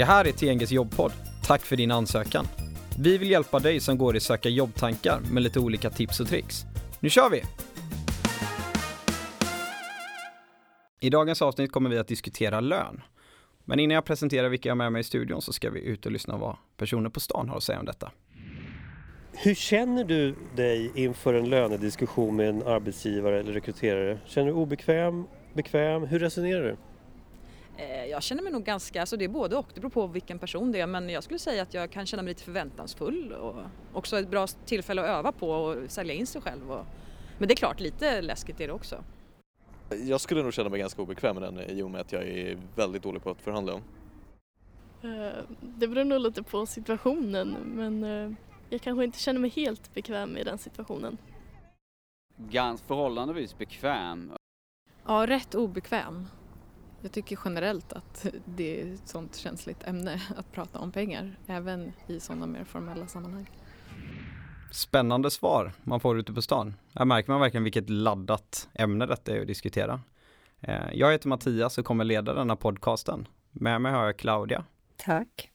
Det här är TNGs jobbpodd. Tack för din ansökan. Vi vill hjälpa dig som går i söka jobbtankar med lite olika tips och tricks. Nu kör vi! I dagens avsnitt kommer vi att diskutera lön. Men innan jag presenterar vilka jag har med mig i studion så ska vi ut och lyssna vad personer på stan har att säga om detta. Hur känner du dig inför en lönediskussion med en arbetsgivare eller rekryterare? Känner du obekväm, bekväm? Hur resonerar du? Eh, jag känner mig nog ganska, alltså det är både och, det beror på vilken person det är men jag skulle säga att jag kan känna mig lite förväntansfull och också ett bra tillfälle att öva på och sälja in sig själv. Och, men det är klart, lite läskigt är det också. Jag skulle nog känna mig ganska obekväm med den i och med att jag är väldigt dålig på att förhandla. Eh, det beror nog lite på situationen men eh, jag kanske inte känner mig helt bekväm i den situationen. Ganska förhållandevis bekväm. Ja, rätt obekväm. Jag tycker generellt att det är ett sånt känsligt ämne att prata om pengar, även i sådana mer formella sammanhang. Spännande svar man får ute på stan. Här märker man verkligen vilket laddat ämne detta är att diskutera. Eh, jag heter Mattias och kommer leda denna podcasten. Med mig har jag Claudia. Tack.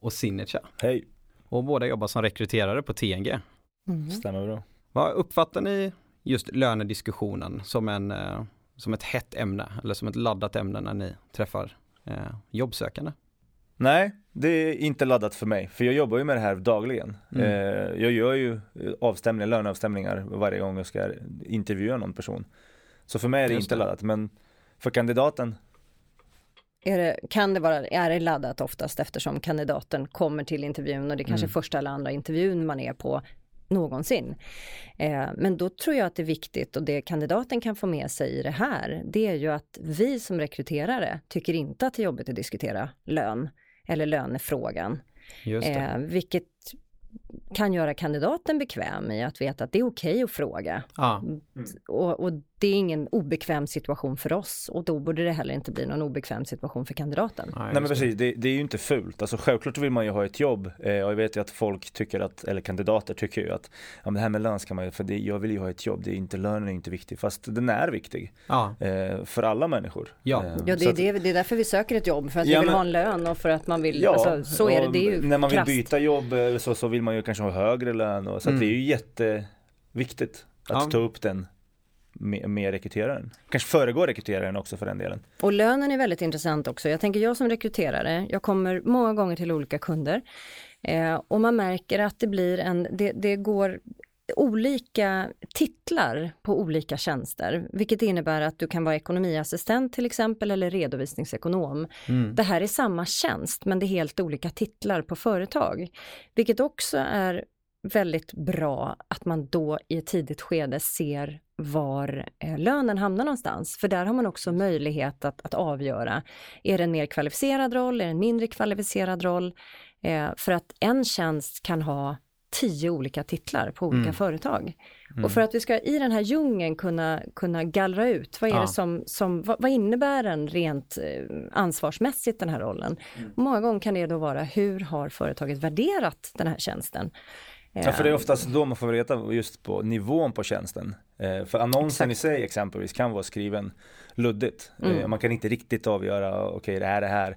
Och Sinecha. Hej. Och båda jobbar som rekryterare på TNG. Mm. Stämmer bra. Vad uppfattar ni just lönediskussionen som, en, eh, som ett hett ämne eller som ett laddat ämne när ni träffar eh, jobbsökande? Nej, det är inte laddat för mig, för jag jobbar ju med det här dagligen. Mm. Eh, jag gör ju avstämningar, löneavstämningar varje gång jag ska intervjua någon person. Så för mig är det Just inte det. laddat, men för kandidaten är det, kan det vara, är det laddat oftast eftersom kandidaten kommer till intervjun och det är kanske mm. första eller andra intervjun man är på någonsin. Eh, men då tror jag att det är viktigt och det kandidaten kan få med sig i det här, det är ju att vi som rekryterare tycker inte att det är jobbigt att diskutera lön eller lönefrågan. Eh, vilket kan göra kandidaten bekväm i att veta att det är okej okay att fråga. Ah. Mm. Och, och, det är ingen obekväm situation för oss och då borde det heller inte bli någon obekväm situation för kandidaten. Nej, Nej men precis, det, det, är ju inte fult. Alltså självklart vill man ju ha ett jobb eh, och jag vet ju att folk tycker att, eller kandidater tycker ju att ja, men det här med lön ska man ju, för det, jag vill ju ha ett jobb, det är inte lönen är inte viktig, fast den är viktig. Ah. Eh, för alla människor. Ja, eh, ja det, är att, det, det är därför vi söker ett jobb, för att ja, vi vill men, ha en lön och för att man vill, ja, alltså, så är det, det är ju När man vill krasst. byta jobb eh, så, så vill man ju kanske ha högre lön och så mm. det är ju jätteviktigt att ja. ta upp den med, med rekryteraren. Kanske föregå rekryteraren också för den delen. Och lönen är väldigt intressant också. Jag tänker jag som rekryterare, jag kommer många gånger till olika kunder eh, och man märker att det blir en, det, det går olika titlar på olika tjänster, vilket innebär att du kan vara ekonomiassistent till exempel eller redovisningsekonom. Mm. Det här är samma tjänst men det är helt olika titlar på företag, vilket också är väldigt bra att man då i ett tidigt skede ser var eh, lönen hamnar någonstans. För där har man också möjlighet att, att avgöra, är det en mer kvalificerad roll, är det en mindre kvalificerad roll? Eh, för att en tjänst kan ha tio olika titlar på olika mm. företag. Mm. Och för att vi ska i den här djungeln kunna, kunna gallra ut, vad är ja. det som, som vad, vad, innebär den rent eh, ansvarsmässigt den här rollen? Mm. Många gånger kan det då vara, hur har företaget värderat den här tjänsten? Ja, för det är oftast då man får veta just på nivån på tjänsten. Eh, för annonsen Exakt. i sig exempelvis kan vara skriven luddigt. Eh, mm. Man kan inte riktigt avgöra, okej okay, är det här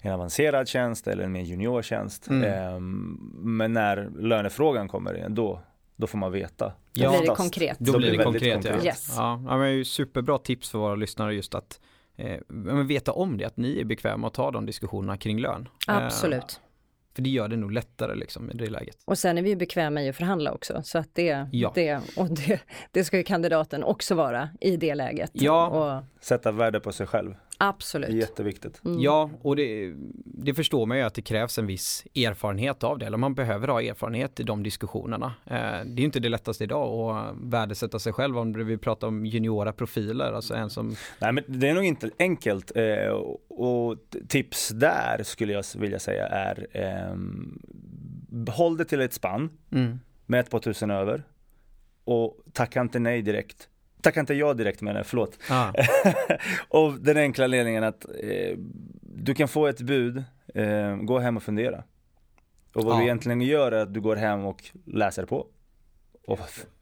en avancerad tjänst eller en mer juniortjänst. Mm. Ehm, men när lönefrågan kommer då, då får man veta. Då blir det konkret. Då, blir det konkret, konkret. Ja. Yes. Ja, ja men superbra tips för våra lyssnare just att eh, veta om det, att ni är bekväma att ta de diskussionerna kring lön. Absolut. Eh, för det gör det nog lättare liksom i det läget. Och sen är vi ju bekväma i att förhandla också så att det, ja. det, och det, det ska ju kandidaten också vara i det läget. Ja. Och, Sätta värde på sig själg. Absolut. Jätteviktigt. Mm. Ja, och det, det, förstår man ju att det krävs en viss erfarenhet av det, eller man behöver ha erfarenhet i de diskussionerna. Eh, det är inte det lättaste idag att värdesätta sig själv om vi pratar om juniora profiler, alltså en som... Nej, men det är nog inte enkelt eh, och tips där skulle jag vilja säga är eh, håll det till ett spann mm. med ett par tusen över och tacka inte nej direkt tackar inte jag direkt menar jag, förlåt. Ah. och den enkla anledningen att eh, du kan få ett bud, eh, gå hem och fundera. Och vad ah. du egentligen gör är att du går hem och läser på. Och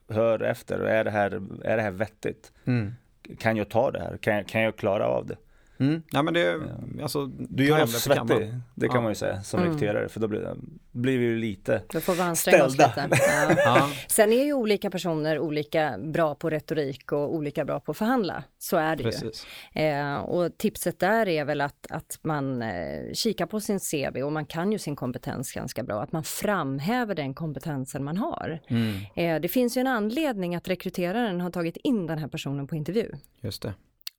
hör efter, är det här, är det här vettigt? Mm. Kan jag ta det här? Kan kan jag klara av det? Mm. Ja, men det, alltså, du gör oss svettig, det kan ja. man ju säga som mm. rekryterare för då blir, blir vi ju lite Då får vi anstränga oss lite. Ja. ja. Sen är ju olika personer olika bra på retorik och olika bra på att förhandla. Så är det Precis. ju. Eh, och tipset där är väl att, att man eh, kikar på sin CV och man kan ju sin kompetens ganska bra. Att man framhäver den kompetensen man har. Mm. Eh, det finns ju en anledning att rekryteraren har tagit in den här personen på intervju. Just det.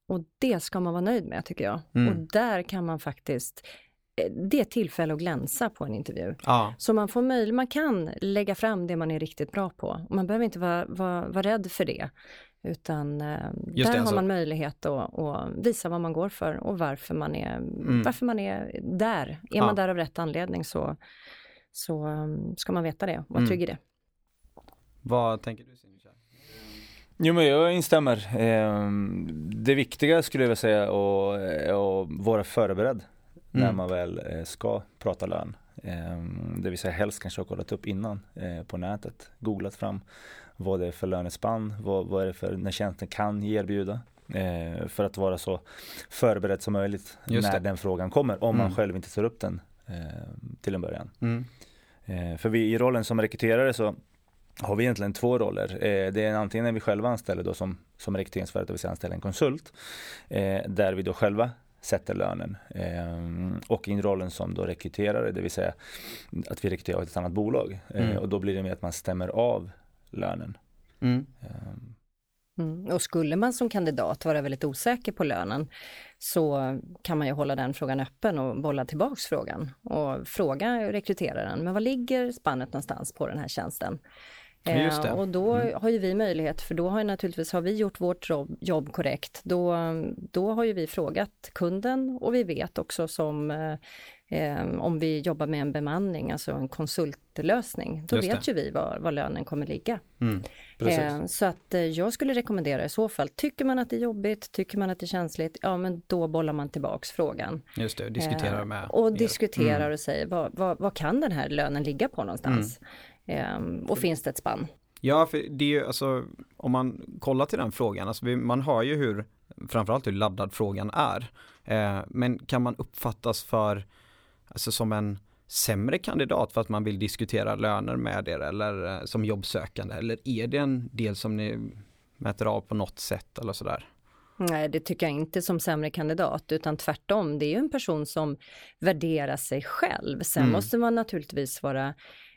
Och det ska man vara nöjd med tycker jag. Mm. Och där kan man faktiskt eh, det är ett tillfälle att glänsa på en intervju. Ja. Så man får möjlighet, man kan lägga fram det man är riktigt bra på. Och man behöver inte vara, vara, vara rädd för det. Utan eh, där det, har alltså. man möjlighet att, att, visa vad man går för och varför man är, mm. varför man är där. Är ja. man där av rätt anledning så, så um, ska man veta det och vara mm. trygg i det. Vad tänker du? Jo men jag instämmer. Ehm, det viktiga skulle jag vilja säga är att vara förberedd mm. när man väl eh, ska prata lön. Ehm, det vill säga helst kanske ha kollat upp innan eh, på nätet, googlat fram vad det är för lönespann, vad, vad är det för när tjänsten kan erbjuda. Eh, för att vara så förberedd som möjligt när den frågan kommer, om mm. man själv inte tar upp den till en början. Mm. För vi i rollen som rekryterare så har vi egentligen två roller. Eh, det är antingen när vi själva anställer då som, som rekryteringsföretag, det vill säga anställer en konsult, eh, där vi då själva sätter lönen. Eh, och i rollen som då rekryterare, det vill säga att vi rekryterar ett annat bolag. Mm. Och då blir det mer att man stämmer av lönen. Mm. Mm. Och skulle man som kandidat vara väldigt osäker på lönen så kan man ju hålla den frågan öppen och bolla tillbaks frågan och fråga rekryteraren, men vad ligger spannet någonstans på den här tjänsten? Eh, och då mm. har ju vi möjlighet, för då har ju naturligtvis har vi gjort vårt jobb, jobb, korrekt. Då, då har ju vi frågat kunden och vi vet också som eh, om vi jobbar med en bemanning, alltså en konsultlösning, då vet ju vi var, var lönen kommer ligga. Mm, eh, så att eh, jag skulle rekommendera i så fall, tycker man att det är jobbigt, tycker man att det är känsligt, ja men då bollar man tillbaks frågan. Just det, diskuterar eh, med Och er. diskuterar mm. och säger, vad, vad, vad, kan den här lönen ligga på någonstans? Mm. Ehm, och finns det ett spann? Ja, för det är ju alltså om man kollar till den frågan, alltså man hör ju hur framförallt hur laddad frågan är. Eh, men kan man uppfattas för, alltså som en sämre kandidat för att man vill diskutera löner med er eller eh, som jobbsökande eller är det en del som ni mäter av på något sätt eller sådär? Nej, det tycker jag inte som sämre kandidat, utan tvärtom. Det är ju en person som värderar sig själv. Sen mm. måste man naturligtvis vara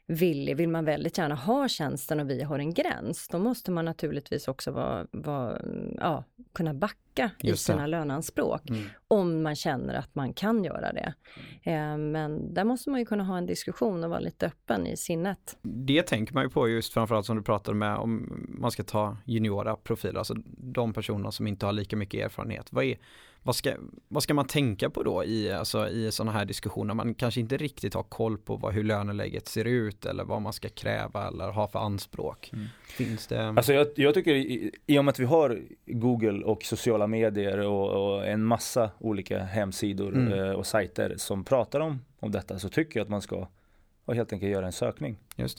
villig, vill man väldigt gärna ha tjänsten och vi har en gräns, då måste man naturligtvis också vara, vara, ja, kunna backa i sina löneanspråk. Mm. Om man känner att man kan göra det. Eh, men där måste man ju kunna ha en diskussion och vara lite öppen i sinnet. Det tänker man ju på just framförallt som du pratade med om man ska ta juniora profiler, alltså de personer som inte har lika mycket erfarenhet. Vad är, vad ska, vad ska man tänka på då i, alltså, i sådana här diskussioner? Man kanske inte riktigt har koll på vad, hur löneläget ser ut eller vad man ska kräva eller ha för anspråk. Mm. Finns det? Alltså jag, jag tycker i, i och med att vi har Google och sociala medier och, och en massa olika hemsidor mm. eh, och sajter som pratar om, om detta så tycker jag att man ska och helt enkelt göra en sökning.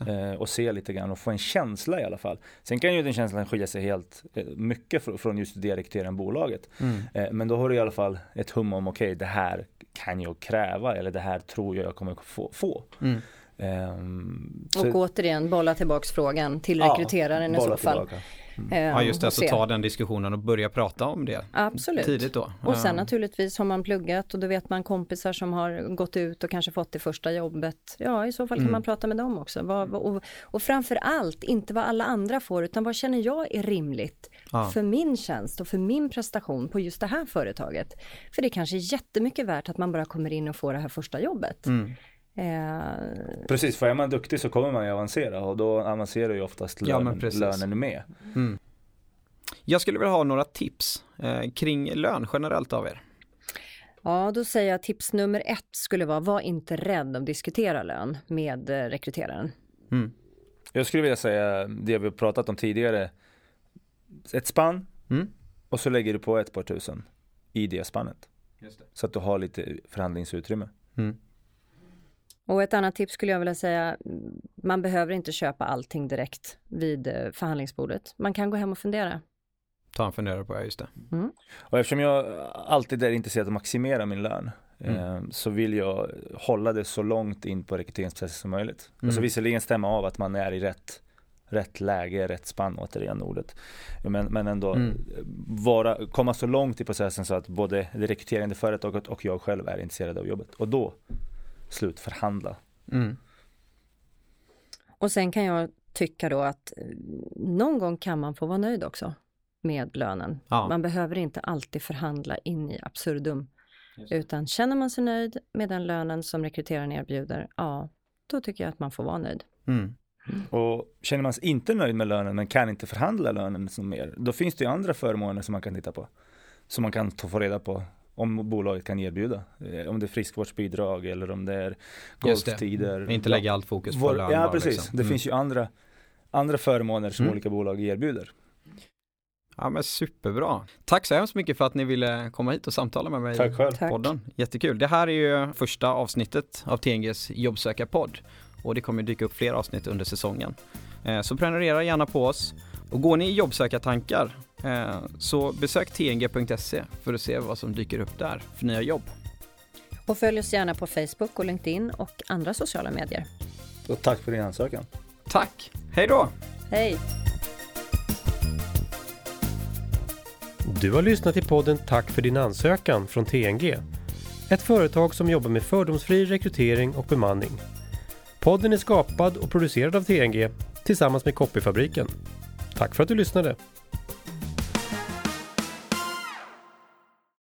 Eh, och se lite grann och få en känsla i alla fall. Sen kan ju den känslan skilja sig helt eh, mycket fr från just det rekryterande bolaget. Mm. Eh, men då har du i alla fall ett hum om, okej okay, det här kan jag kräva eller det här tror jag jag kommer få. få. Mm. Um, och så, återigen bolla tillbaks frågan till rekryteraren ja, i så fall. Tillbaka. Ja just det, alltså ta den diskussionen och börja prata om det Absolut. tidigt då. Och sen naturligtvis har man pluggat och då vet man kompisar som har gått ut och kanske fått det första jobbet. Ja i så fall kan mm. man prata med dem också. Och, och framför allt inte vad alla andra får utan vad känner jag är rimligt ja. för min tjänst och för min prestation på just det här företaget. För det kanske är jättemycket värt att man bara kommer in och får det här första jobbet. Mm. Eh, Precis, för är man duktig så kommer man ju avancera och då avancerar ju oftast lönen, ja, lönen med. Mm. Jag skulle vilja ha några tips eh, kring lön generellt av er. Ja, då säger jag tips nummer ett skulle vara, var inte rädd att diskutera lön med eh, rekryteraren. Mm. Jag skulle vilja säga det vi pratat om tidigare. Ett spann mm. och så lägger du på ett par tusen i det spannet. Det. Så att du har lite förhandlingsutrymme. Mm. Och ett annat tips skulle jag vilja säga, man behöver inte köpa allting direkt vid eh, förhandlingsbordet. Man kan gå hem och fundera. Ta en funderare på, ja just det. Mm. Och eftersom jag alltid är intresserad av att maximera min lön Mm. eh, så vill jag hålla det så långt in på rekryteringsprocessen som möjligt. Mm. Alltså visserligen stämma av att man är i rätt, rätt läge, rätt spann återigen ordet. Men, men ändå Mm. vara, komma så långt i processen så att både det rekryterande företaget och jag själv är intresserade av jobbet. Och då slutförhandla. Mm. Och sen kan jag tycka då att eh, någon gång kan man få vara nöjd också med lönen. Ja. Man behöver inte alltid förhandla in i absurdum. Utan känner man sig nöjd med den lönen som rekryteraren erbjuder, ja, då tycker jag att man får vara nöjd. Mm. Och känner man sig inte nöjd med lönen men kan inte förhandla lönen som mer, då finns det ju andra förmåner som man kan titta på. Som man kan ta- få reda på om bolaget kan erbjuda. Eh, Om det är friskvårdsbidrag eller om det är Just det. golftider. Inte lägga allt fokus på lön Ja precis, liksom. det Mm. finns ju andra, andra förmåner som Mm. olika bolag erbjuder. Ja men superbra. Tack så hemskt mycket för att ni ville komma hit och samtala med mig Tack själv. i Tack. podden. Jättekul. Det här är ju första avsnittet av TNGs jobbsökarpodd och det kommer dyka upp fler avsnitt under säsongen. Eh, Så prenumerera gärna på oss och går ni i jobbsökartankar så besök tng.se för att se vad som dyker upp där för nya jobb. Och följ oss gärna på Facebook och LinkedIn och andra sociala medier. Och tack för din ansökan. Tack! Hej då! Hej! Du har lyssnat till podden Tack för din ansökan från TNG. Ett företag som jobbar med fördomsfri rekrytering och bemanning. Podden är skapad och producerad av TNG tillsammans med Copyfabriken. Tack för att du lyssnade!